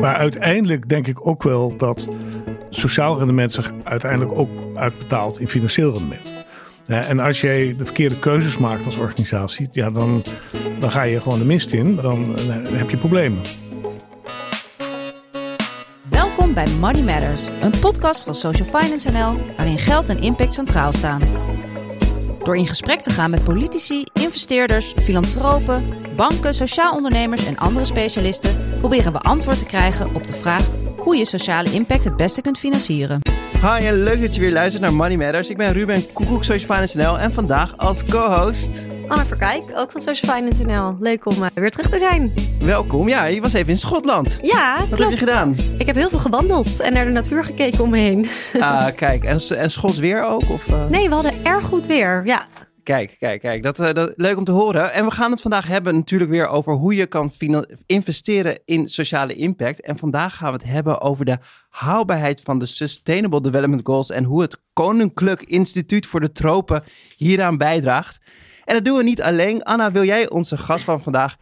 Maar uiteindelijk denk ik ook wel dat sociaal rendement zich uiteindelijk ook uitbetaalt in financieel rendement. En als jij de verkeerde keuzes maakt als organisatie, ja, dan, dan ga je gewoon de mist in. Dan eh, heb je problemen. Welkom bij Money Matters, een podcast van Social Finance NL, waarin geld en impact centraal staan. Door in gesprek te gaan met politici, investeerders, filantropen, banken, sociaal ondernemers en andere specialisten, proberen we antwoord te krijgen op de vraag hoe je sociale impact het beste kunt financieren. Hi en leuk dat je weer luistert naar Money Matters. Ik ben Ruben Koekoek, Social Finance NL en vandaag als co-host... Anne Verkijk, ook van Social Finance NL. Leuk om uh, weer terug te zijn. Welkom. Ja, je was even in Schotland. Ja, Wat klopt. heb je gedaan? Ik heb heel veel gewandeld en naar de natuur gekeken om me heen. Ah, kijk. En, en Schots weer ook? Of, uh... Nee, we hadden erg goed weer. Ja, Kijk, kijk, kijk. Dat, uh, dat, leuk om te horen. En we gaan het vandaag hebben natuurlijk weer over hoe je kan investeren in sociale impact. En vandaag gaan we het hebben over de haalbaarheid van de Sustainable Development Goals en hoe het Koninklijk Instituut voor de Tropen hieraan bijdraagt. En dat doen we niet alleen. Anna, wil jij onze gast van vandaag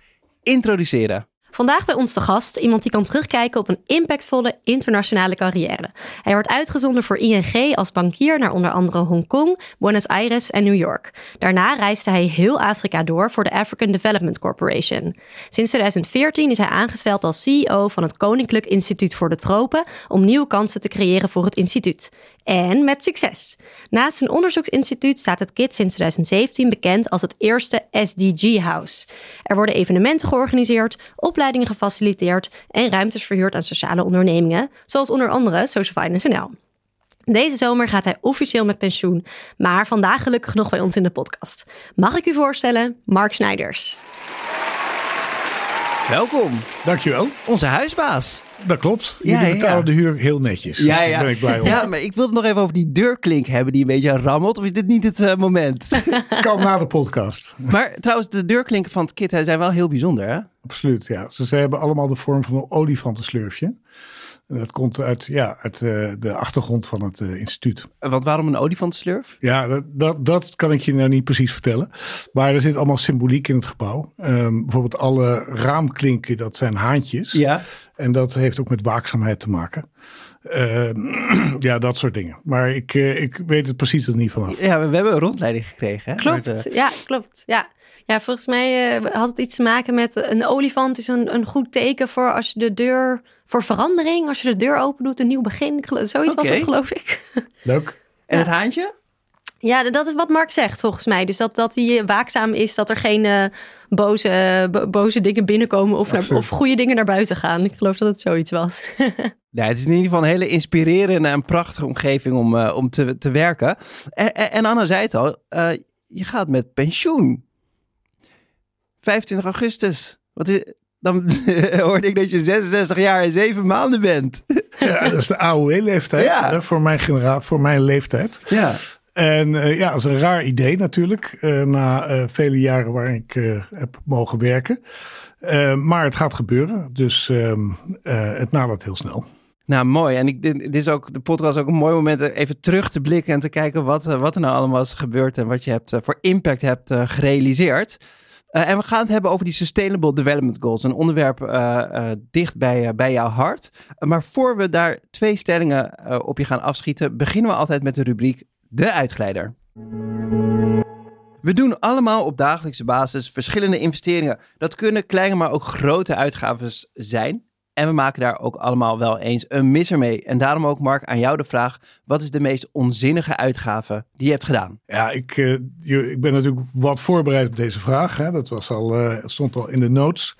introduceren? Vandaag bij ons de gast, iemand die kan terugkijken op een impactvolle internationale carrière. Hij wordt uitgezonden voor ING als bankier naar onder andere Hongkong, Buenos Aires en New York. Daarna reisde hij heel Afrika door voor de African Development Corporation. Sinds 2014 is hij aangesteld als CEO van het Koninklijk Instituut voor de Tropen om nieuwe kansen te creëren voor het instituut. En met succes. Naast een onderzoeksinstituut staat het KIT sinds 2017 bekend als het eerste SDG House. Er worden evenementen georganiseerd, opleidingen gefaciliteerd en ruimtes verhuurd aan sociale ondernemingen, zoals onder andere Social Finance NL. Deze zomer gaat hij officieel met pensioen, maar vandaag gelukkig nog bij ons in de podcast. Mag ik u voorstellen, Mark Snijders. Welkom. Dankjewel. Onze huisbaas. Dat klopt. Jullie ja, betalen ja. de huur heel netjes. Ja, ja. Daar ben ik blij om. Ja, maar ik wilde nog even over die deurklink hebben die een beetje rammelt. Of is dit niet het uh, moment? kan na de podcast. Maar trouwens, de deurklinken van het kit zijn wel heel bijzonder, hè? Absoluut, ja. Ze, ze hebben allemaal de vorm van een olifantenslurfje. En dat komt uit, ja, uit uh, de achtergrond van het uh, instituut. Want waarom een olifantenslurf? Ja, dat, dat, dat, kan ik je nou niet precies vertellen. Maar er zit allemaal symboliek in het gebouw. Um, bijvoorbeeld alle raamklinken, dat zijn haantjes. Ja. En dat heeft ook met waakzaamheid te maken. Uh, ja, dat soort dingen. Maar ik, uh, ik weet het precies er niet vanaf. Ja, we hebben een rondleiding gekregen. Hè? Klopt, ja, klopt. Ja. ja, volgens mij uh, had het iets te maken met een olifant is een, een goed teken voor als je de deur, voor verandering, als je de deur open doet, een nieuw begin. Zoiets okay. was het, geloof ik. Leuk. En ja. het haantje? Ja, dat is wat Mark zegt volgens mij. Dus dat, dat hij waakzaam is, dat er geen uh, boze, bo boze dingen binnenkomen of, naar, of goede dingen naar buiten gaan. Ik geloof dat het zoiets was. ja, het is in ieder geval een hele inspirerende en prachtige omgeving om, uh, om te, te werken. En, en Anna zei het al, uh, je gaat met pensioen. 25 augustus. Wat is, dan hoorde ik dat je 66 jaar en 7 maanden bent. Ja, dat is de AOW-leeftijd ja. voor mijn voor mijn leeftijd. Ja. En uh, ja, dat is een raar idee natuurlijk. Uh, na uh, vele jaren waar ik heb mogen werken. maar het gaat gebeuren. Dus ehm, het nadert heel snel. Nou, mooi. En ik, dit, dit is ook de podcast ook een mooi moment even terug te blikken en te kijken wat, wat er nou allemaal is gebeurd en wat je hebt voor impact hebt gerealiseerd. Uh, en we gaan het hebben over die Sustainable Development Goals. Een onderwerp uh, uh, dicht bij, bij jouw hart. maar voor we daar twee stellingen op je gaan afschieten, beginnen we altijd met de rubriek De Uitgeleider. We doen allemaal op dagelijkse basis verschillende investeringen. Dat kunnen kleine, maar ook grote uitgaven zijn. En we maken daar ook allemaal wel eens een misser mee. En daarom ook, Mark, aan jou de vraag: wat is de meest onzinnige uitgave die je hebt gedaan? Ja, ik, uh, ik ben natuurlijk wat voorbereid op deze vraag. Hè. Dat was al, uh, stond al in de notes.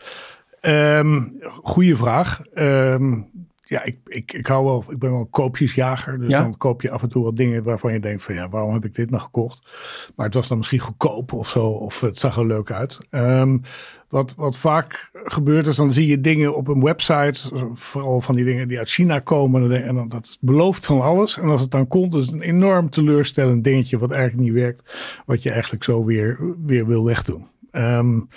Um, goeie vraag. Um, ja, ik, ik, ik hou wel, ik ben wel een koopjesjager. Dus ja? dan koop je af en toe wat dingen waarvan je denkt van ja, waarom heb ik dit nou gekocht? Maar het was dan misschien goedkoop of zo, of het zag er leuk uit. Um, wat, wat vaak gebeurt is, dan zie je dingen op een website, vooral van die dingen die uit China komen. En dan, dat belooft van alles. En als het dan komt, is het een enorm teleurstellend dingetje wat eigenlijk niet werkt. Wat je eigenlijk zo weer, weer wil wegdoen. Um,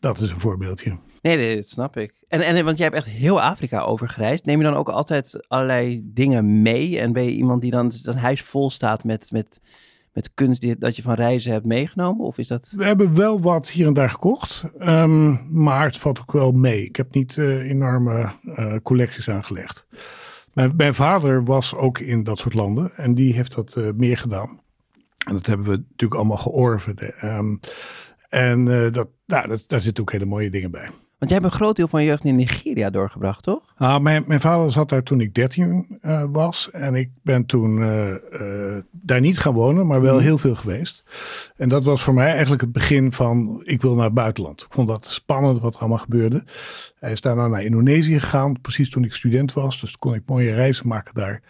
dat is een voorbeeldje. Nee, dat snap ik. En, en want jij hebt echt heel Afrika overgereisd. Neem je dan ook altijd allerlei dingen mee? En ben je iemand die dan zijn huis vol staat met, met, met kunst die, dat je van reizen hebt meegenomen? Of is dat... We hebben wel wat hier en daar gekocht, ehm, maar het valt ook wel mee. Ik heb niet uh, enorme uh, collecties aangelegd. Mijn, mijn, vader was ook in dat soort landen en die heeft dat uh, meer gedaan. En dat hebben we natuurlijk allemaal georven. Um, en dat, nou, daar zitten ook hele mooie dingen bij. Want jij hebt een groot deel van je jeugd in Nigeria doorgebracht, toch? Nou, mijn, mijn vader zat daar toen ik 13 uh, was. En ik ben toen uh, uh, daar niet gaan wonen, maar wel heel veel geweest. En dat was voor mij eigenlijk het begin van ik wil naar het buitenland. Ik vond dat spannend wat er allemaal gebeurde. Hij is daarna naar Indonesië gegaan, precies toen ik student was. Dus kon ik mooie reizen maken daar.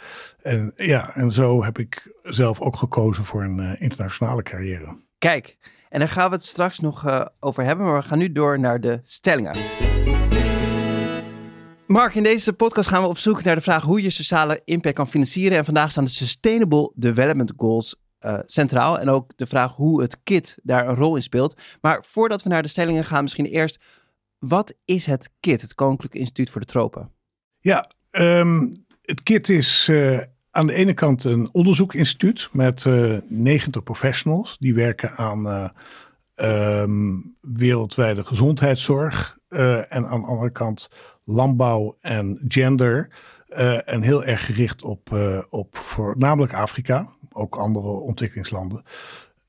En ja, en zo heb ik zelf ook gekozen voor een internationale carrière. Kijk, en daar gaan we het straks nog uh, over hebben. Maar we gaan nu door naar de stellingen. Mark, in deze podcast gaan we op zoek naar de vraag hoe je sociale impact kan financieren. En vandaag staan de Sustainable Development Goals uh, centraal. En ook de vraag hoe het KIT daar een rol in speelt. Maar voordat we naar de stellingen gaan, misschien eerst. Wat is het KIT, het Koninklijk Instituut voor de Tropen? Ja, um, het KIT is uh, aan de ene kant een onderzoekinstituut met uh, 90 professionals. Die werken aan uh, um, wereldwijde gezondheidszorg. Uh, en aan de andere kant landbouw en gender. En heel erg gericht op, op voornamelijk Afrika. Ook andere ontwikkelingslanden.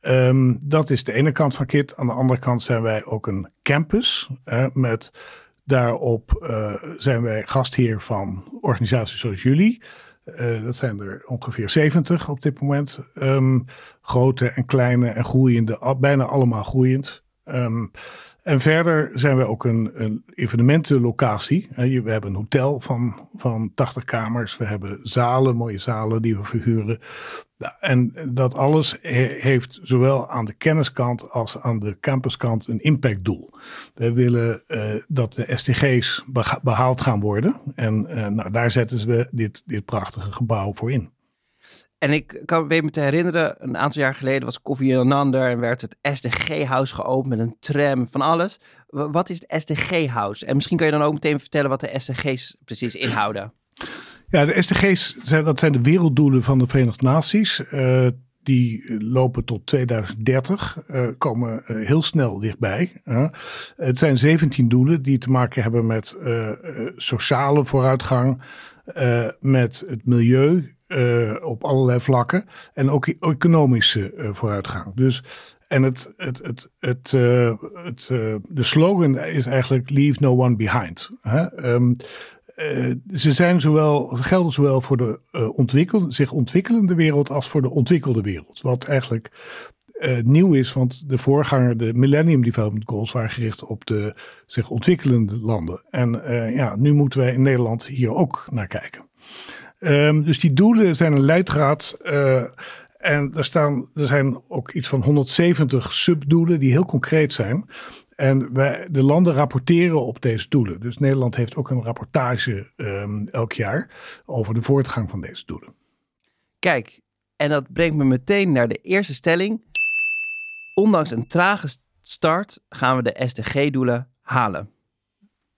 Um, dat is de ene kant van KIT. Aan de andere kant zijn wij ook een campus met daarop zijn wij gastheer van organisaties zoals jullie. Uh, dat zijn er ongeveer 70 op dit moment. Um, grote en kleine en groeiende, bijna allemaal groeiend. Um, en verder zijn we ook een, een evenementenlocatie. We hebben een hotel van, van 80 kamers. We hebben zalen, mooie zalen die we verhuren. En dat alles heeft zowel aan de kenniskant als aan de campuskant een impactdoel. We willen uh, dat de SDG's behaald gaan worden. En uh, nou, daar zetten we dit, dit prachtige gebouw voor in. En ik kan weet me te herinneren, een aantal jaar geleden was Koffie Anander en werd het SDG-house geopend met een tram, van alles. Wat is het SDG-house? En misschien kan je dan ook meteen vertellen wat de SDG's precies inhouden. Ja, de SDG's zijn, dat zijn de werelddoelen van de Verenigde Naties. Uh, die lopen tot 2030, uh, eh, komen uh, heel snel dichtbij. Het zijn 17 doelen die te maken hebben met sociale vooruitgang, met het milieu, uh, op allerlei vlakken. En ook economische uh, vooruitgang. Dus, en het, het, het, het, uh, het de slogan is eigenlijk Leave no one behind. Hè? Um, ze zijn zowel, gelden zowel voor de ontwikkel, zich ontwikkelende wereld als voor de ontwikkelde wereld. Wat eigenlijk nieuw is, want de voorganger, de Millennium Development Goals, waren gericht op de zich ontwikkelende landen. En ja, nu moeten wij in Nederland hier ook naar kijken. Um, dus die doelen zijn een leidraad. Uh, en er, staan, er zijn ook iets van 170 subdoelen die heel concreet zijn. En wij, de landen rapporteren op deze doelen. Dus Nederland heeft ook een rapportage um, elk jaar over de voortgang van deze doelen. Kijk, en dat brengt me meteen naar de eerste stelling. Ondanks een trage start gaan we de SDG-doelen halen.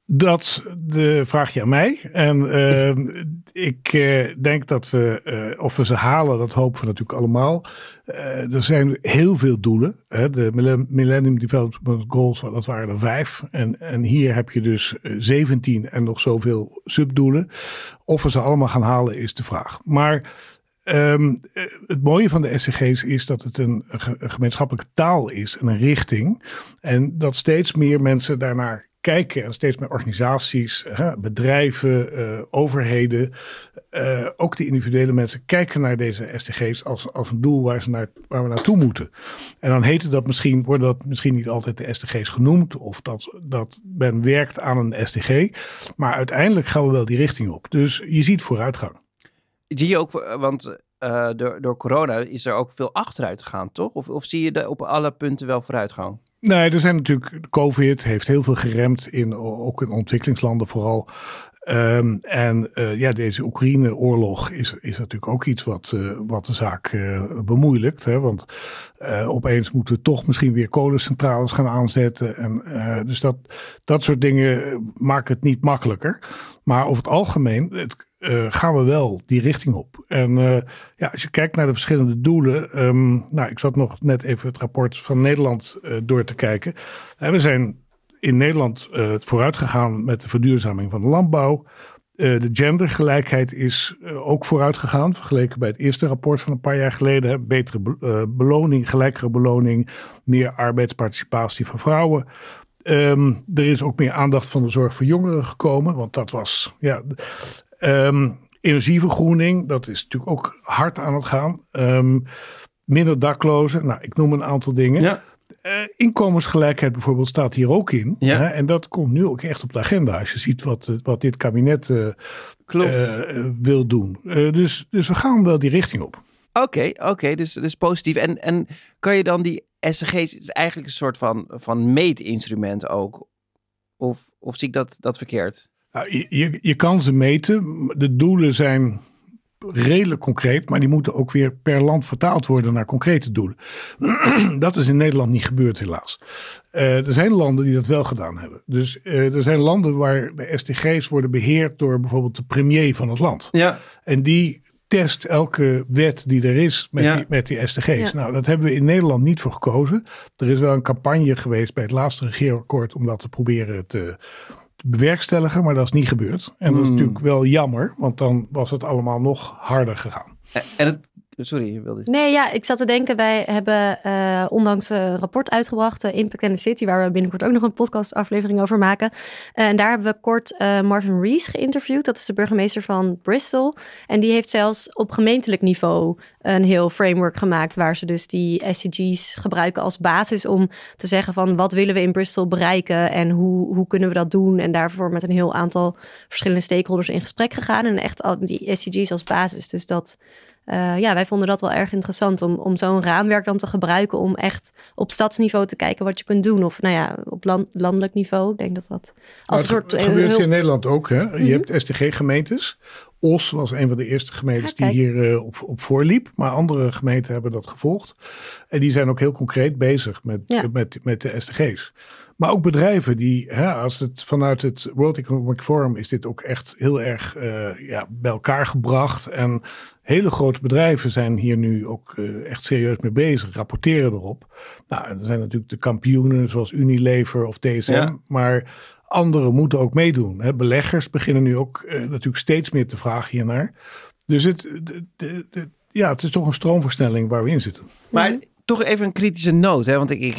Dat de, vraag je aan mij. En uh, ik uh, denk dat we, uh, of we ze halen, dat hopen we natuurlijk allemaal. Uh, er zijn heel veel doelen. Hè. De Millennium Development Goals, dat waren er vijf. En, en hier heb je dus 17 en nog zoveel subdoelen. Of we ze allemaal gaan halen, is de vraag. Maar Um, het mooie van de SCG's is dat het een, een, gemeenschappelijke taal is en een richting. En dat steeds meer mensen daarnaar kijken en steeds meer organisaties, bedrijven, uh, overheden, uh, ook de individuele mensen kijken naar deze SDG's als, als een doel waar, ze naar, waar we naartoe moeten. En dan heet het dat misschien, worden dat misschien niet altijd de SDG's genoemd of dat, dat men werkt aan een SDG. Maar uiteindelijk gaan we wel die richting op. Dus je ziet vooruitgang. Zie je ook, want uh, door, door corona is er ook veel achteruit gegaan, toch? Of, of zie je de, op alle punten wel vooruitgang? Nee, er zijn natuurlijk. COVID heeft heel veel geremd in ook in ontwikkelingslanden vooral. Um, en uh, ja, deze Oekraïne-oorlog is, is natuurlijk ook iets wat, uh, wat de zaak uh, bemoeilijkt. Hè? Want opeens moeten we toch misschien weer kolencentrales gaan aanzetten. En, dus dat, dat soort dingen maken het niet makkelijker. Maar over het algemeen, het, uh, gaan we wel die richting op. En uh, ja, als je kijkt naar de verschillende doelen. Um, nou, ik zat nog net even het rapport van Nederland uh, door te kijken. we zijn in Nederland vooruit gegaan met de verduurzaming van de landbouw. de gendergelijkheid is ook vooruit gegaan. Vergeleken bij het eerste rapport van een paar jaar geleden. Betere beloning, gelijkere beloning, meer arbeidsparticipatie van vrouwen. Um, er is ook meer aandacht van de zorg voor jongeren gekomen. Want dat was ja, um, energievergroening. Dat is natuurlijk ook hard aan het gaan. Um, minder daklozen. Nou, ik noem een aantal dingen. Ja. Uh, inkomensgelijkheid bijvoorbeeld staat hier ook in. Ja. Hè? En dat komt nu ook echt op de agenda. Als je ziet wat, wat dit kabinet uh, uh, wil doen. dus, dus we gaan wel die richting op. Oké, oké, dus, dus positief. En, en kan je dan die SG's is eigenlijk een soort van, van meetinstrument ook? Of, of zie ik dat, dat verkeerd? Je, je kan ze meten. De doelen zijn redelijk concreet, maar die moeten ook weer per land vertaald worden naar concrete doelen. dat is in Nederland niet gebeurd, helaas. Uh, er zijn landen die dat wel gedaan hebben. Dus uh, er zijn landen waar de SDG's worden beheerd door bijvoorbeeld de premier van het land. Ja. En die test elke wet die er is met, die, met die SDG's. Nou, dat hebben we in Nederland niet voor gekozen. Er is wel een campagne geweest bij het laatste regeerakkoord om dat te proberen te bewerkstelligen, maar dat is niet gebeurd. En dat is hmm. natuurlijk wel jammer, want dan was het allemaal nog harder gegaan. En het Sorry, je wilde. Nee, ja, ik zat te denken, wij hebben uh, ondanks een rapport uitgebracht, Impact in the City, waar we binnenkort ook nog een podcastaflevering over maken. En daar hebben we kort Marvin Rees geïnterviewd. Dat is de burgemeester van Bristol. En die heeft zelfs op gemeentelijk niveau een heel framework gemaakt, waar ze dus die SDG's gebruiken als basis om te zeggen van wat willen we in Bristol bereiken en hoe, hoe kunnen we dat doen. En daarvoor met een heel aantal verschillende stakeholders in gesprek gegaan. En echt al die SDG's als basis. Dus dat uh, ja, wij vonden dat wel erg interessant om, om zo'n raamwerk dan te gebruiken om echt op stadsniveau te kijken wat je kunt doen. Of nou ja, op land, landelijk niveau. Ik denk dat dat als een soort. Het gebeurt heel... in Nederland ook. Hè? Je mhm. hebt SDG-gemeentes. Os was een van de eerste gemeentes die hier uh, op, op voorliep. Maar andere gemeenten hebben dat gevolgd. En die zijn ook heel concreet bezig met, ja. met, met de SDG's. Maar ook bedrijven die, hè, als het vanuit het World Economic Forum is dit ook echt heel erg uh, ja, bij elkaar gebracht. En hele grote bedrijven zijn hier nu ook uh, echt serieus mee bezig, rapporteren erop. Nou, er zijn natuurlijk de kampioenen zoals Unilever of DSM, ja. maar anderen moeten ook meedoen. Hè. Beleggers beginnen nu ook uh, natuurlijk steeds meer te vragen hiernaar. Dus het, de, de, de, ja, het is toch een stroomversnelling waar we in zitten. Maar toch even een kritische noot. Hè? Want ik,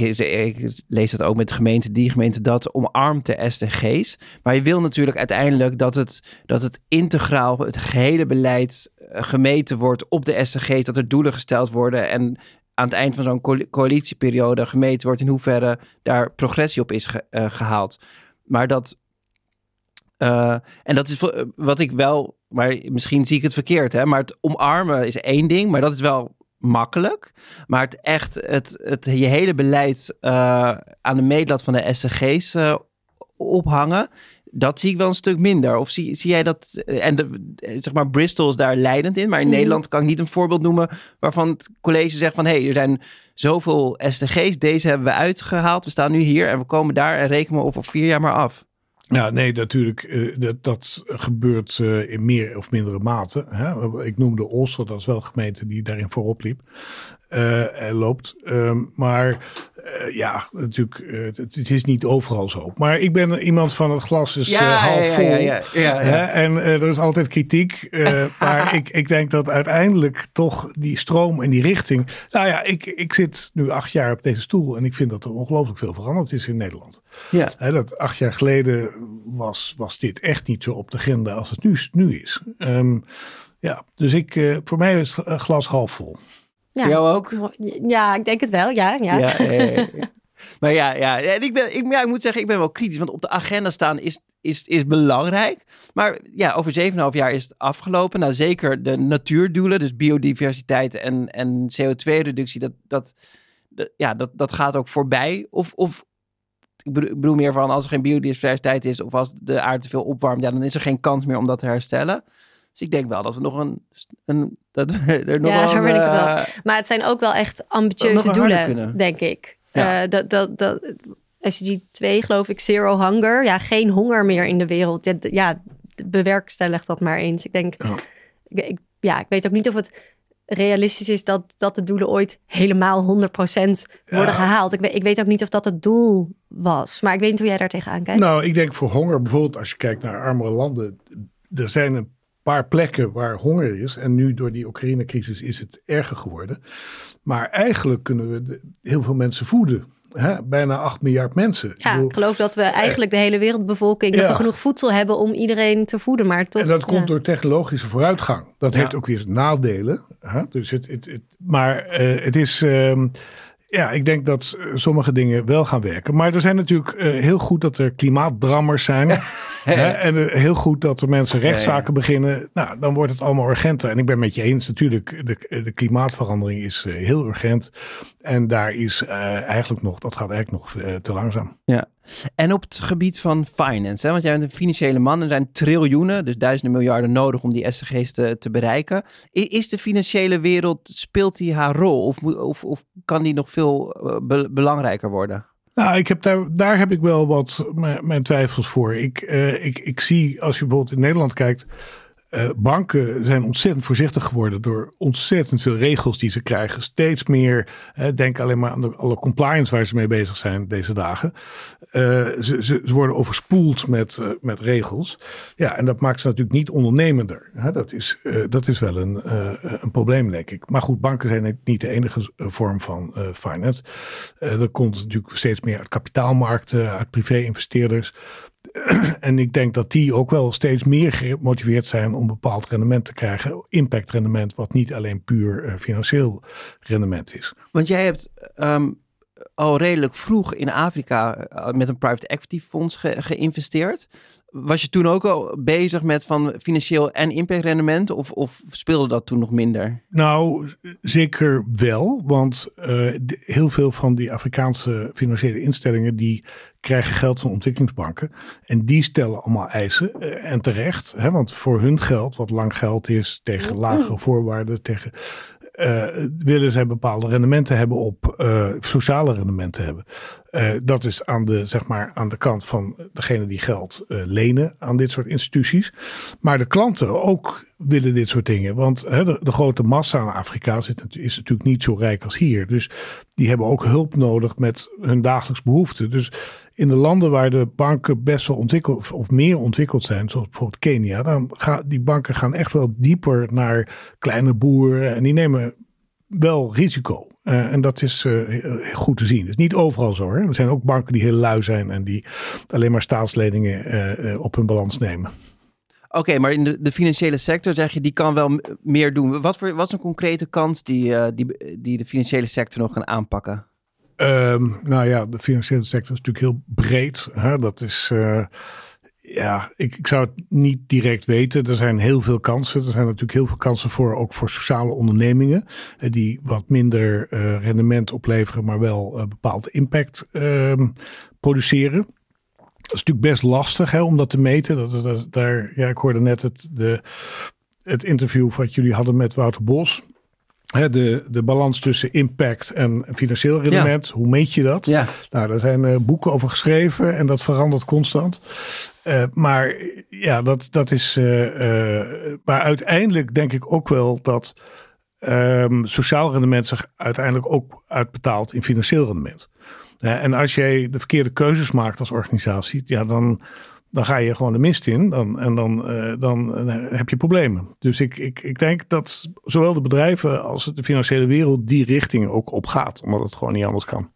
lees dat ook met gemeente, die gemeente dat omarmt de SDG's. Maar je wil natuurlijk uiteindelijk dat het, dat het integraal, het gehele beleid eh, gemeten wordt op de SDG's. Dat er doelen gesteld worden en aan het eind van zo'n coalitieperiode gemeten wordt in hoeverre daar progressie op is uh, gehaald. Maar dat. Uh, en dat is wat ik wel, maar misschien zie ik het verkeerd, hè? Maar het omarmen is één ding, maar dat is wel makkelijk. Maar het echt, het, het, je hele beleid uh, aan de meetlat van de SCG's uh, eh, ophangen, dat zie ik wel een stuk minder. Of zie, zie jij dat, en de, zeg maar, Bristol is daar leidend in, maar in mhm. Nederland kan ik niet een voorbeeld noemen waarvan het college zegt van, hé, hey, er zijn zoveel SDG's, deze hebben we uitgehaald, we staan nu hier en we komen daar en rekenen we over vier jaar maar af. Ja, nee, natuurlijk. Uh, dat, dat gebeurt uh, in meer of mindere mate. Hè? Ik noemde Olster, dat is wel een gemeente die daarin voorop liep. Uh, loopt. Ehm, maar uh, ja, natuurlijk, uh, het, het, is niet overal zo. Maar ik ben iemand van het glas is ja, half vol. Ja, ja, ja en er is altijd kritiek. maar ik, ik denk dat uiteindelijk toch die stroom en die richting. Nou ja, ik, ik zit nu acht jaar op deze stoel en ik vind dat er ongelooflijk veel veranderd is in Nederland. Ja. dat acht jaar geleden was, was dit echt niet zo op de agenda als het nu, nu is. Um, ja, dus ik, voor mij is het glas half vol. Ja. Voor jou ook? Ja, ik denk het wel, ja. ja. ja, ja maar ja, ja. En ik, ben, ik, ja, ik moet zeggen, ik ben wel kritisch. Want op de agenda staan is, is, is belangrijk. Maar ja, over 7,5 jaar is het afgelopen. Nou, zeker de natuurdoelen, dus biodiversiteit en, en CO2-reductie, dat, dat, ja, dat, dat gaat ook voorbij. Of, of ik bedoel meer van als er geen biodiversiteit is of als de aarde te veel opwarmt, ja, dan is er geen kans meer om dat te herstellen. Dus ik denk wel dat we nog een. een dat we er nog ja, zo ben ik het wel. Eh, maar het zijn ook wel echt ambitieuze doelen, denk ik. Ja. Uh, dat, dat, dat, SDG 2 geloof ik, zero hunger. Ja, geen honger meer in de wereld. Ja, bewerkstellig dat maar eens. Ik denk, Ja. ik, ik- ja, ik weet ook niet of het realistisch is dat, dat de doelen ooit helemaal 100% worden Ja. gehaald. Ik weet, ik weet ook niet of dat het doel was. Maar ik weet niet hoe jij daar tegenaan kijkt. Nou, ik denk voor honger bijvoorbeeld, als je kijkt naar armere landen, er zijn een paar plekken waar honger is. En nu door die Oekraïne-crisis is het erger geworden. Maar eigenlijk kunnen we de- heel veel mensen voeden. Hè? Bijna 8 miljard mensen. Ik ja, bedoel, ik geloof dat we eigenlijk de hele wereldbevolking, dat we genoeg voedsel hebben om iedereen te voeden. Maar toch, En dat komt door technologische vooruitgang. Dat Ja. heeft ook weer nadelen. Hè? Dus het, het, het, maar eh, het is. ehm, ja, ik denk dat eh, sommige dingen wel gaan werken. Maar er zijn natuurlijk eh, heel goed dat er klimaatdrammers zijn. hè? En eh, heel goed dat er mensen rechtszaken beginnen. Nou, dan wordt het allemaal urgenter. En ik ben met je eens, natuurlijk, de, de klimaatverandering is heel urgent. En daar is eh, eigenlijk nog, dat gaat eigenlijk nog te langzaam. Ja. En op het gebied van finance, hè, want jij bent een financiële man. Er zijn triljoenen, dus duizenden miljarden nodig om die SDG's te, te bereiken. Is de financiële wereld, speelt die haar rol? Of, of, of kan die nog veel eh, be- belangrijker worden? Nou, ik heb daar, daar heb ik wel wat mijn, mijn twijfels voor. Ik, eh, ik, ik zie, als je bijvoorbeeld in Nederland kijkt, eh, banken zijn ontzettend voorzichtig geworden door ontzettend veel regels die ze krijgen. Steeds meer, denk alleen maar aan alle compliance waar ze mee bezig zijn deze dagen. Eh, ze, ze, worden overspoeld met, eh, met regels. Ja, en dat maakt ze natuurlijk niet ondernemender. Dat, is, dat is wel een, een probleem, denk ik. Maar goed, banken zijn niet de enige vorm van finance. Er komt natuurlijk steeds meer uit kapitaalmarkten, uit privé-investeerders. En ik denk dat die ook wel steeds meer gemotiveerd zijn om bepaald rendement te krijgen. Impactrendement, wat niet alleen puur eh, financieel rendement is. Want jij hebt ehm, al redelijk vroeg in Afrika eh, met een private equity fonds ge- geïnvesteerd. Was je toen ook al bezig met van financieel en impactrendement? Of, of speelde dat toen nog minder? Nou, zeker wel. Want eh, heel veel van die Afrikaanse financiële instellingen die krijgen geld van ontwikkelingsbanken. En die stellen allemaal eisen. eh, en terecht. Hè, want voor hun geld, wat lang geld is, tegen lagere voorwaarden, tegen. Eh, willen zij bepaalde rendementen hebben op eh, sociale rendementen hebben. Eh, dat is aan de, zeg maar, aan de kant van degene die geld lenen aan dit soort instituties. Maar de klanten ook willen dit soort dingen. Want hè, de, grote massa in Afrika zit, is natuurlijk niet zo rijk als hier. Dus die hebben ook hulp nodig met hun dagelijks behoeften. Dus in de landen waar de banken best wel ontwikkeld of- meer ontwikkeld zijn, zoals bijvoorbeeld Kenia, dan gaan die banken gaan echt wel dieper naar kleine boeren en die nemen wel risico. Eh, en dat is heel goed te zien. Het is niet overal zo. Hè. Er zijn ook banken die heel lui zijn en die alleen maar staatsleningen eh, op hun balans nemen. Oké, maar in de, de financiële sector zeg je, die kan wel meer doen. Wat, voor, wat is een concrete kans die, die, die de financiële sector nog kan aanpakken? Ehm, nou ja, de financiële sector is natuurlijk heel breed. Hè? Dat is, eh, ja, ik, ik zou het niet direct weten. Er zijn heel veel kansen. Er zijn natuurlijk heel veel kansen voor, ook voor sociale ondernemingen. eh, die wat minder eh, rendement opleveren, maar wel eh, bepaalde impact ehm, produceren. Dat is natuurlijk best lastig hè, om dat te meten. Dat, dat, daar, ja, ik hoorde net het, de, het interview wat jullie hadden met Wouter Bos. De, de balans tussen impact en financieel rendement. Hoe meet je dat? Ja, Nou, daar zijn eh, boeken over geschreven en dat verandert constant. Eh, maar ja, dat, dat is. eh, maar uiteindelijk denk ik ook wel dat ehm, sociaal rendement zich uiteindelijk ook uitbetaalt in financieel rendement. En als jij de verkeerde keuzes maakt als organisatie, ja, dan, dan ga je gewoon de mist in dan, en dan, eh, dan eh, heb je problemen. Dus ik, ik, ik denk dat zowel de bedrijven als de financiële wereld die richting ook op gaat, omdat het gewoon niet anders kan.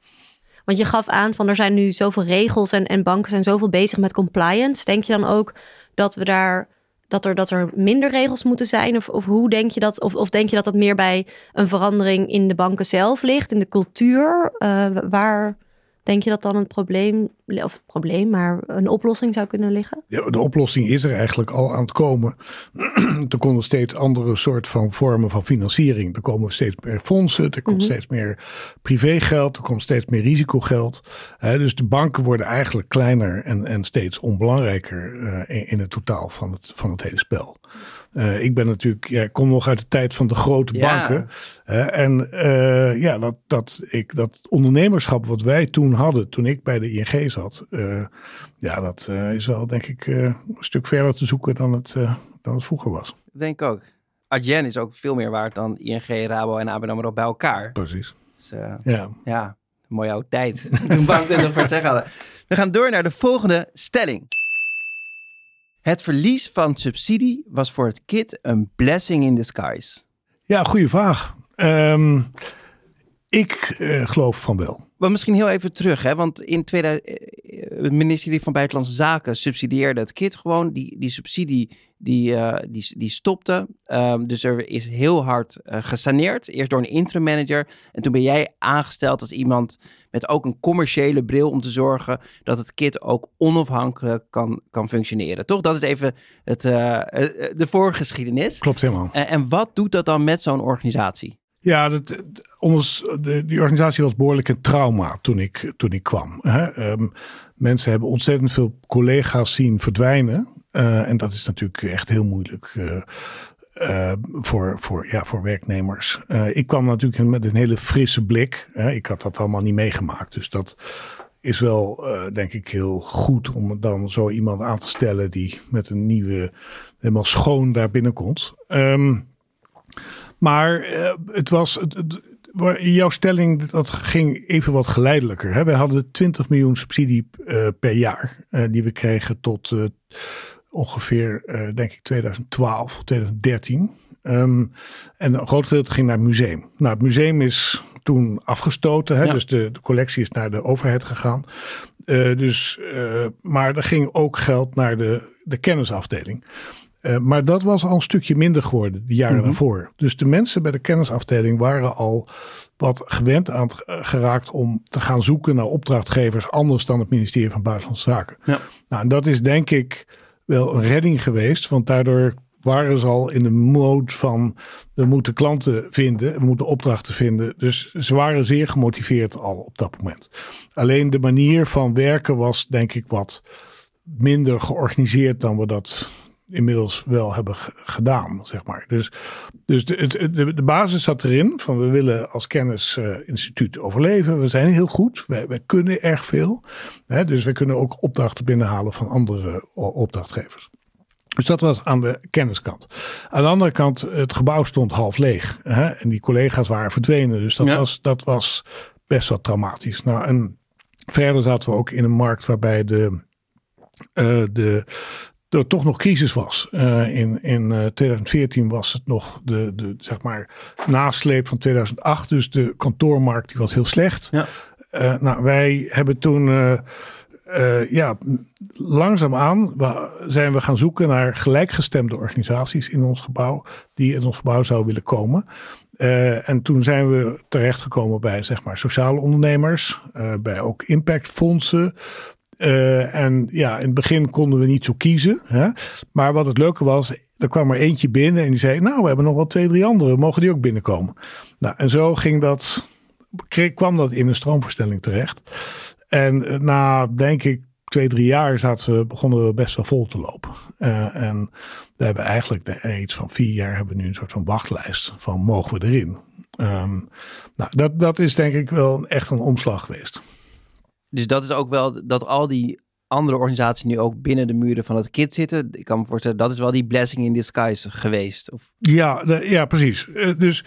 Want je gaf aan van er zijn nu zoveel regels en, en banken zijn zoveel bezig met compliance. Denk je dan ook dat we daar dat er, dat er minder regels moeten zijn? Of, of hoe denk je dat? Of, of denk je dat dat meer bij een verandering in de banken zelf ligt, in de cultuur? Eh, waar denk je dat dan een probleem, of het probleem, maar een oplossing zou kunnen liggen? De, de oplossing is er eigenlijk al aan het komen. er komen steeds andere soort van vormen van financiering. Er komen steeds meer fondsen, er komt Mhm. steeds meer privégeld, er komt steeds meer risicogeld. Dus de banken worden eigenlijk kleiner en, en steeds onbelangrijker eh, in, in het totaal van het, van het hele spel. Eh, ik ben natuurlijk, ja, ik kom nog uit de tijd van de grote Ja. banken. Eh, en eh, ja, dat, dat, ik, dat ondernemerschap wat wij toen hadden, toen ik bij de ING zat. Uh, ja, dat is wel denk ik een stuk verder te zoeken dan het, dan het vroeger was. Denk ook. Adyen is ook veel meer waard dan ING, Rabo en ABN AMRO bij elkaar. Precies. Dus, ja. ja, mooie oude tijd. Toen banken nog voor het zeggen hadden. We gaan door naar de volgende stelling. Het verlies van subsidie was voor het KIT een blessing in disguise. Ja, goede vraag. Um, ik uh, geloof van wel. Maar misschien heel even terug, hè? want in 2000, het eh, ministerie van Buitenlandse Zaken subsidieerde het KIT gewoon. Die, die subsidie die, uh, die, die stopte. Um, dus er is heel hard uh, gesaneerd. Eerst door een interim manager. En toen ben jij aangesteld als iemand met ook een commerciële bril om te zorgen dat het KIT ook onafhankelijk kan, kan functioneren. Toch? Dat is even het, de voorgeschiedenis. Klopt helemaal. en wat doet dat dan met zo'n organisatie? Ja, dat, ons, de, die organisatie was behoorlijk een trauma toen ik, toen ik kwam. Hè. Um, mensen hebben ontzettend veel collega's zien verdwijnen. Uh, en dat is natuurlijk echt heel moeilijk uh, uh, voor, voor, ja, voor werknemers. ik kwam natuurlijk met een hele frisse blik. Hè. Ik had dat allemaal niet meegemaakt. Dus dat is wel, denk ik, heel goed om dan zo iemand aan te stellen die met een nieuwe, helemaal schoon daar binnenkomt. Um, maar uh, het was. Het, het, jouw stelling dat ging even wat geleidelijker. Hè? Wij hadden 20 miljoen subsidie uh, per jaar uh, die we kregen tot ongeveer, denk ik, 2012, 2013. Um, en een groot gedeelte ging naar het museum. Nou, het museum is toen afgestoten. Hè? Ja. Dus de, de, collectie is naar de overheid gegaan. Dus, maar er ging ook geld naar de, de kennisafdeling. Uh, maar dat was al een stukje minder geworden de jaren mm -hmm. daarvoor. Dus de mensen bij de kennisafdeling waren al wat gewend aan het geraakt om te gaan zoeken naar opdrachtgevers anders dan het ministerie van Buitenlandse Zaken. Ja. Nou, en dat is denk ik wel een redding geweest, want daardoor waren ze al in de mode van we moeten klanten vinden, we moeten opdrachten vinden. Dus ze waren zeer gemotiveerd al op dat moment. Alleen de manier van werken was denk ik wat minder georganiseerd dan we dat inmiddels wel hebben gedaan, zeg maar. Dus, dus de, de, de basis zat erin van we willen als kennisinstituut uh, overleven. We zijn heel goed, wij, wij kunnen erg veel. Hè, dus we kunnen ook opdrachten binnenhalen van andere opdrachtgevers. Dus dat was aan de kenniskant. Aan de andere kant, het gebouw stond half leeg. Hè, en die collega's waren verdwenen. Dus dat, ja. was, dat was best wel traumatisch. Nou, en verder zaten we ook in een markt waarbij de, uh, de er toch nog crisis was. Uh, in in uh, 2014 was het nog de, de zeg maar nasleep van 2008. Dus de kantoormarkt die was heel slecht. Ja. Uh, nou, wij hebben toen ja, langzaamaan zijn we gaan zoeken naar gelijkgestemde organisaties in ons gebouw. Die in ons gebouw zouden willen komen. en toen zijn we terechtgekomen bij zeg maar sociale ondernemers. bij ook impactfondsen. Uh, en ja, in het begin konden we niet zo kiezen. Hè? Maar wat het leuke was, er kwam er eentje binnen en die zei: Nou, we hebben nog wel twee, drie andere. Mogen die ook binnenkomen? Nou, en zo ging dat, kwam dat in een stroomverstelling terecht. En uh, na, denk ik, twee, drie jaar begonnen we best wel vol te lopen. Uh, en we hebben eigenlijk iets van vier jaar hebben we nu een soort van wachtlijst van mogen we erin. Um, nou, dat, dat is denk ik wel echt een omslag geweest. Dus dat is ook wel dat al die andere organisaties nu ook binnen de muren van het KIT zitten. Ik kan me voorstellen, dat is wel die blessing in disguise geweest. Of... Ja, de, ja, precies. Uh, dus,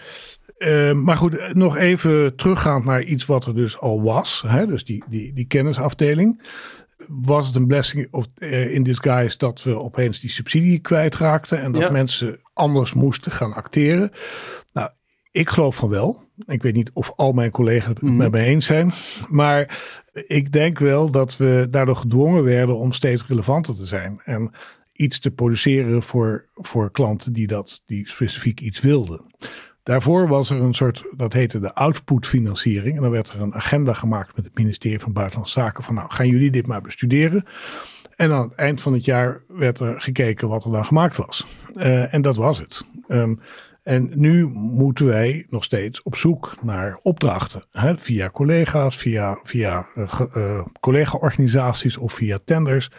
uh, maar goed, nog even teruggaand naar iets wat er dus al was. Hè? Dus die, die, die kennisafdeling. Was het een blessing of uh, in disguise dat we opeens die subsidie kwijtraakten en dat ja. mensen anders moesten gaan acteren? Nou, ik geloof van wel. Ik weet niet of al mijn collega's het mm. met me eens zijn. Maar ik denk wel dat we daardoor gedwongen werden om steeds relevanter te zijn. En iets te produceren voor, voor klanten die, dat, die specifiek iets wilden. Daarvoor was er een soort, dat heette de outputfinanciering. En dan werd er een agenda gemaakt met het ministerie van Buitenlandse Zaken. Van nou, gaan jullie dit maar bestuderen. En aan het eind van het jaar werd er gekeken wat er dan gemaakt was. Uh, en dat was het. Um, en nu moeten wij nog steeds op zoek naar opdrachten. Hè, via collega's, via, via uh, uh, collega-organisaties of via tenders.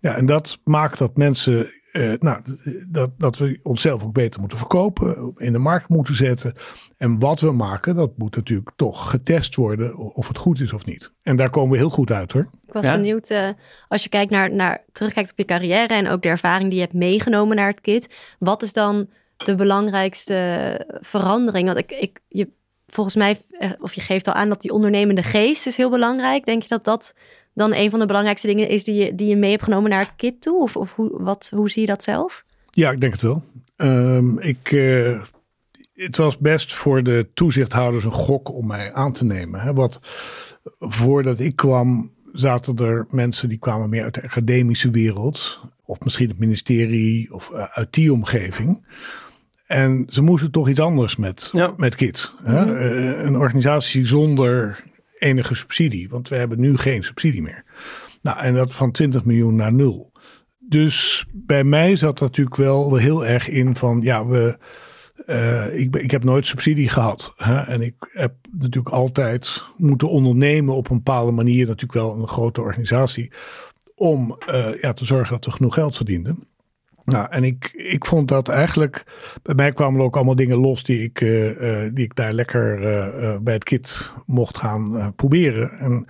Ja, en dat maakt dat mensen uh, nou, dat, dat we onszelf ook beter moeten verkopen, in de markt moeten zetten. En wat we maken, dat moet natuurlijk toch getest worden of het goed is of niet. En daar komen we heel goed uit hoor. Ik was benieuwd, uh, als je kijkt naar, naar, terugkijkt op je carrière en ook de ervaring die je hebt meegenomen naar het KIT. Wat is dan de belangrijkste verandering? Want ik, ik, je, volgens mij, eh, of je geeft al aan dat die ondernemende geest is heel belangrijk. Denk je dat dat dan een van de belangrijkste dingen is die je, die je mee hebt genomen naar het kit toe? Of, of hoe, wat, hoe zie je dat zelf? Ja, ik denk het wel. Um, ik, uh, het was best voor de toezichthouders een gok om mij aan te nemen. Hè? Wat voordat ik kwam, zaten er mensen die kwamen meer uit de academische wereld. Of misschien het ministerie of uh, uit die omgeving. En ze moesten toch iets anders met, ja. met KIT. Hè? Mm -hmm. een organisatie zonder enige subsidie. Want we hebben nu geen subsidie meer. Nou, en dat van 20 miljoen naar nul. Dus bij mij zat dat natuurlijk wel heel erg in van ja, we. Uh, ik, ik heb nooit subsidie gehad. Hè? En ik heb natuurlijk altijd moeten ondernemen op een bepaalde manier. Natuurlijk wel een grote organisatie. Om uh, ja, te zorgen dat we genoeg geld verdienden. Nou, en ik, ik vond dat eigenlijk. Bij mij kwamen er ook allemaal dingen los die ik, uh, uh, die ik daar lekker uh, bij het kit mocht gaan proberen. En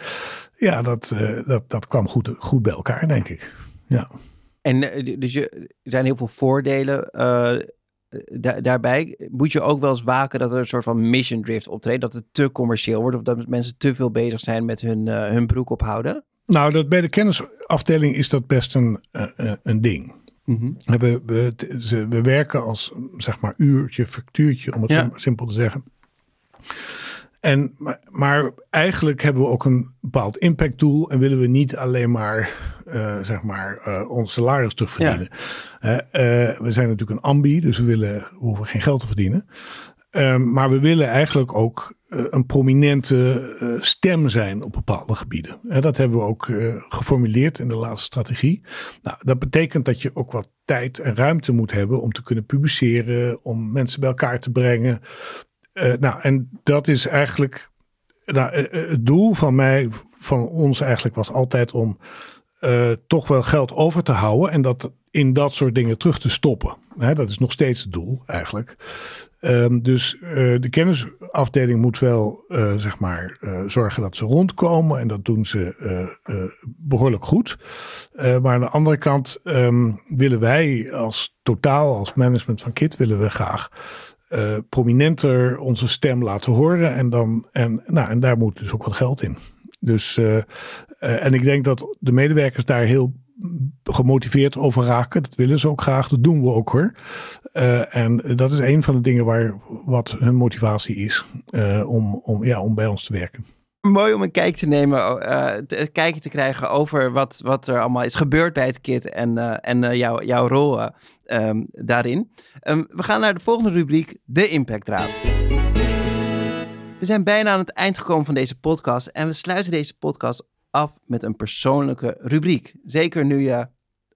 ja, dat, dat, dat kwam goed, goed bij elkaar, denk ik. Ja. En dus je, er zijn heel veel voordelen da daarbij. Moet je ook wel eens waken dat er een soort van mission drift optreedt? Dat het te commercieel wordt of dat mensen te veel bezig zijn met hun, hun broek ophouden? Nou, dat bij de kennisafdeling is dat best een, een ding. Mm we, we, ze, we werken als zeg maar uurtje, factuurtje, om het ja. simpel te zeggen. En, maar, maar, eigenlijk hebben we ook een bepaald impactdoel en willen we niet alleen maar, uh, zeg maar uh, ons salaris terugverdienen. Ja. Uh, we zijn natuurlijk een ambi, dus we, willen, we hoeven geen geld te verdienen. Um, maar we willen eigenlijk ook uh, een prominente uh, stem zijn op bepaalde gebieden. En dat hebben we ook uh, geformuleerd in de laatste strategie. Nou, dat betekent dat je ook wat tijd en ruimte moet hebben om te kunnen publiceren, om mensen bij elkaar te brengen. nou, en dat is eigenlijk. Nou, het doel van mij, van ons eigenlijk, was altijd om toch wel geld over te houden en dat in dat soort dingen terug te stoppen. Dat is nog steeds het doel eigenlijk. Um, dus uh, de kennisafdeling moet wel uh, zeg maar uh, zorgen dat ze rondkomen en dat doen ze behoorlijk goed. maar aan de andere kant um, willen wij als totaal, als management van KIT, willen we graag prominenter onze stem laten horen. En, dan, en, nou, en daar moet dus ook wat geld in. Dus, en ik denk dat de medewerkers daar heel gemotiveerd over raken. Dat willen ze ook graag. Dat doen we ook hoor. Uh, en dat is een van de dingen waar wat hun motivatie is uh, om, om, ja, om bij ons te werken. Mooi om een kijk te nemen, uh, te, kijken te krijgen over wat, wat er allemaal is gebeurd bij het KIT en, en jou, jouw rol um, daarin. Um, we gaan naar de volgende rubriek, de Impactraad. We zijn bijna aan het eind gekomen van deze podcast en we sluiten deze podcast af met een persoonlijke rubriek. Zeker nu je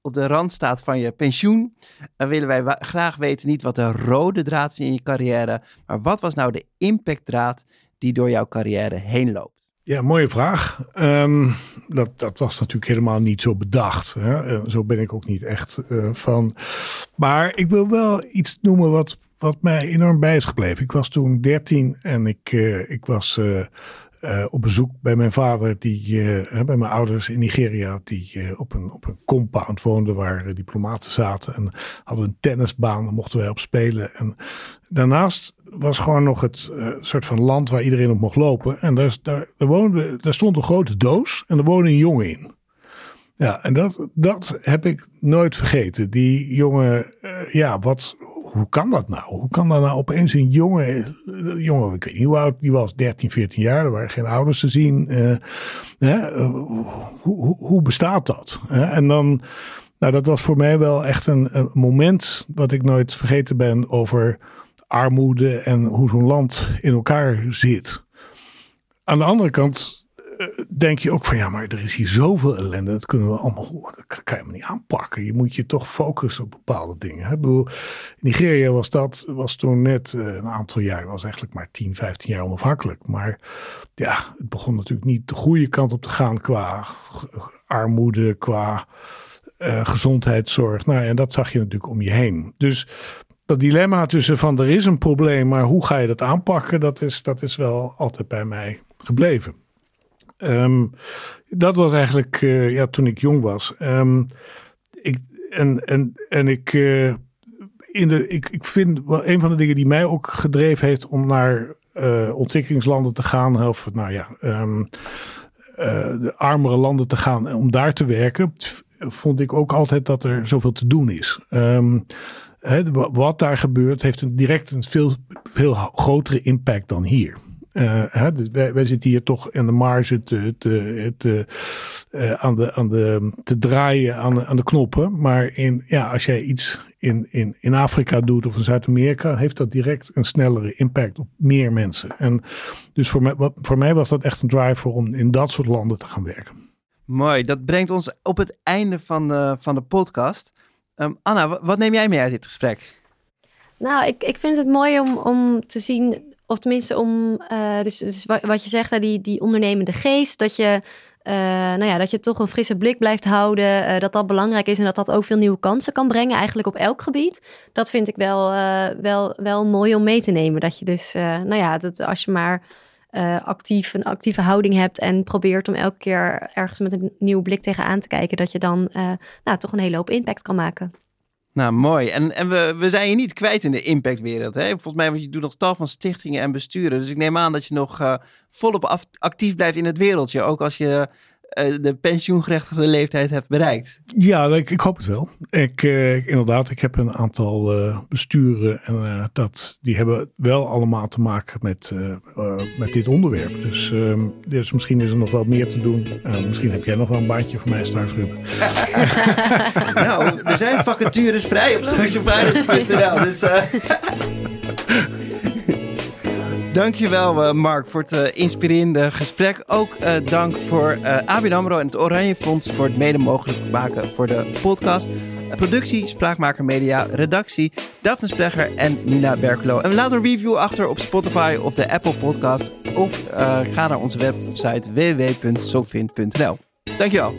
op de rand staat van je pensioen, dan willen wij graag weten niet wat de rode draad is in je carrière, maar wat was nou de impactdraad die door jouw carrière heen loopt? Ja, mooie vraag. Um, dat, dat was natuurlijk helemaal niet zo bedacht. Hè? Uh, zo ben ik ook niet echt uh, van. Maar ik wil wel iets noemen wat, wat mij enorm bij is gebleven. Ik was toen 13 en ik, uh, ik was uh, op bezoek bij mijn vader, die, uh, bij mijn ouders in Nigeria, die uh, op, een, op een compound woonden waar diplomaten zaten. En hadden een tennisbaan, daar mochten wij op spelen. En daarnaast was gewoon nog het soort van land waar iedereen op mocht lopen. En daar, daar, daar, daar stond een grote doos en er woonde een jongen in. Ja, en dat, dat heb ik nooit vergeten. Die jongen, ja, wat, hoe kan dat nou? Hoe kan dat nou opeens een jongen, jongen ik weet niet hoe oud die was, 13, 14 jaar, er waren geen ouders te zien. Hè, hoe, hoe, bestaat dat? En dan, nou dat was voor mij wel echt een, een moment wat ik nooit vergeten ben over armoede en hoe zo'n land in elkaar zit. Aan de andere kant eh, denk je ook van ja, maar er is hier zoveel ellende. Dat kunnen we allemaal, dat kan je maar niet aanpakken. Je moet je toch focussen op bepaalde dingen. Ik bedoel, Nigeria was dat, was toen net uh, een aantal jaar, was eigenlijk maar 10, 15 jaar onafhankelijk. Maar ja, het begon natuurlijk niet de goede kant op te gaan qua armoede, qua gezondheidszorg. Nou, en dat zag je natuurlijk om je heen. Dus dat dilemma tussen van er is een probleem, maar hoe ga je dat aanpakken, dat is, dat is wel altijd bij mij gebleven. Um, dat was eigenlijk uh, ja, toen ik jong was. Um, ik, en, en, en ik, uh, in de, ik, ik vind wel een van de dingen die mij ook gedreven heeft om naar uh, ontwikkelingslanden te gaan, of nou ja, um, de armere landen te gaan, om daar te werken, vond ik ook altijd dat er zoveel te doen is. Wat daar gebeurt heeft een direct een veel, veel grotere impact dan hier. Uh, hè, dus wij, wij, zitten hier toch in de marge te, te, te, uh, aan de, aan de, te draaien aan de, aan de knoppen. Maar in, ja, als jij iets in, in, in Afrika doet of in Zuid-Amerika, heeft dat direct een snellere impact op meer mensen. En dus voor mij, voor mij was dat echt een driver om in dat soort landen te gaan werken. Mooi, dat brengt ons op het einde van de, van de podcast. Um, Anna, wat neem jij mee uit dit gesprek? Nou, ik, ik vind het mooi om, om te zien, of tenminste om, uh, dus, dus wat je zegt, die, die ondernemende geest, dat je, uh, nou ja, dat je toch een frisse blik blijft houden, uh, dat dat belangrijk is en dat dat ook veel nieuwe kansen kan brengen, eigenlijk op elk gebied. Dat vind ik wel, wel, wel mooi om mee te nemen. Dat je dus, nou ja, dat als je maar actief, een actieve houding hebt en probeert om elke keer ergens met een nieuwe blik tegenaan te kijken, dat je dan nou, toch een hele hoop impact kan maken. Nou, mooi. En, en we, we zijn je niet kwijt in de impactwereld. Hè? Volgens mij, want je doet nog tal van stichtingen en besturen. Dus ik neem aan dat je nog uh, volop actief blijft in het wereldje. Ook als je de pensioengerechtigde leeftijd hebt bereikt. Ja, ik, ik hoop het wel. Ik, uh, inderdaad, ik heb een aantal uh, besturen en dat, die hebben wel allemaal te maken met, met dit onderwerp. Dus, ehm, dus misschien is er nog wel meer te doen. misschien heb jij nog wel een baantje voor mij straks, Ruben. nou, er zijn vacatures vrij op socialfinance.nl. Dus... Dankjewel uh, Mark voor het uh, inspirerende gesprek. Ook uh, dank voor ABN AMRO en het Oranje Fonds voor het mede mogelijk maken voor de podcast. Productie, Spraakmaker Media, redactie, Daphne Splegger en Nina Berkelo. En laat een review achter op Spotify of de Apple Podcast. Of ga naar onze website www.sofin.nl. Dankjewel.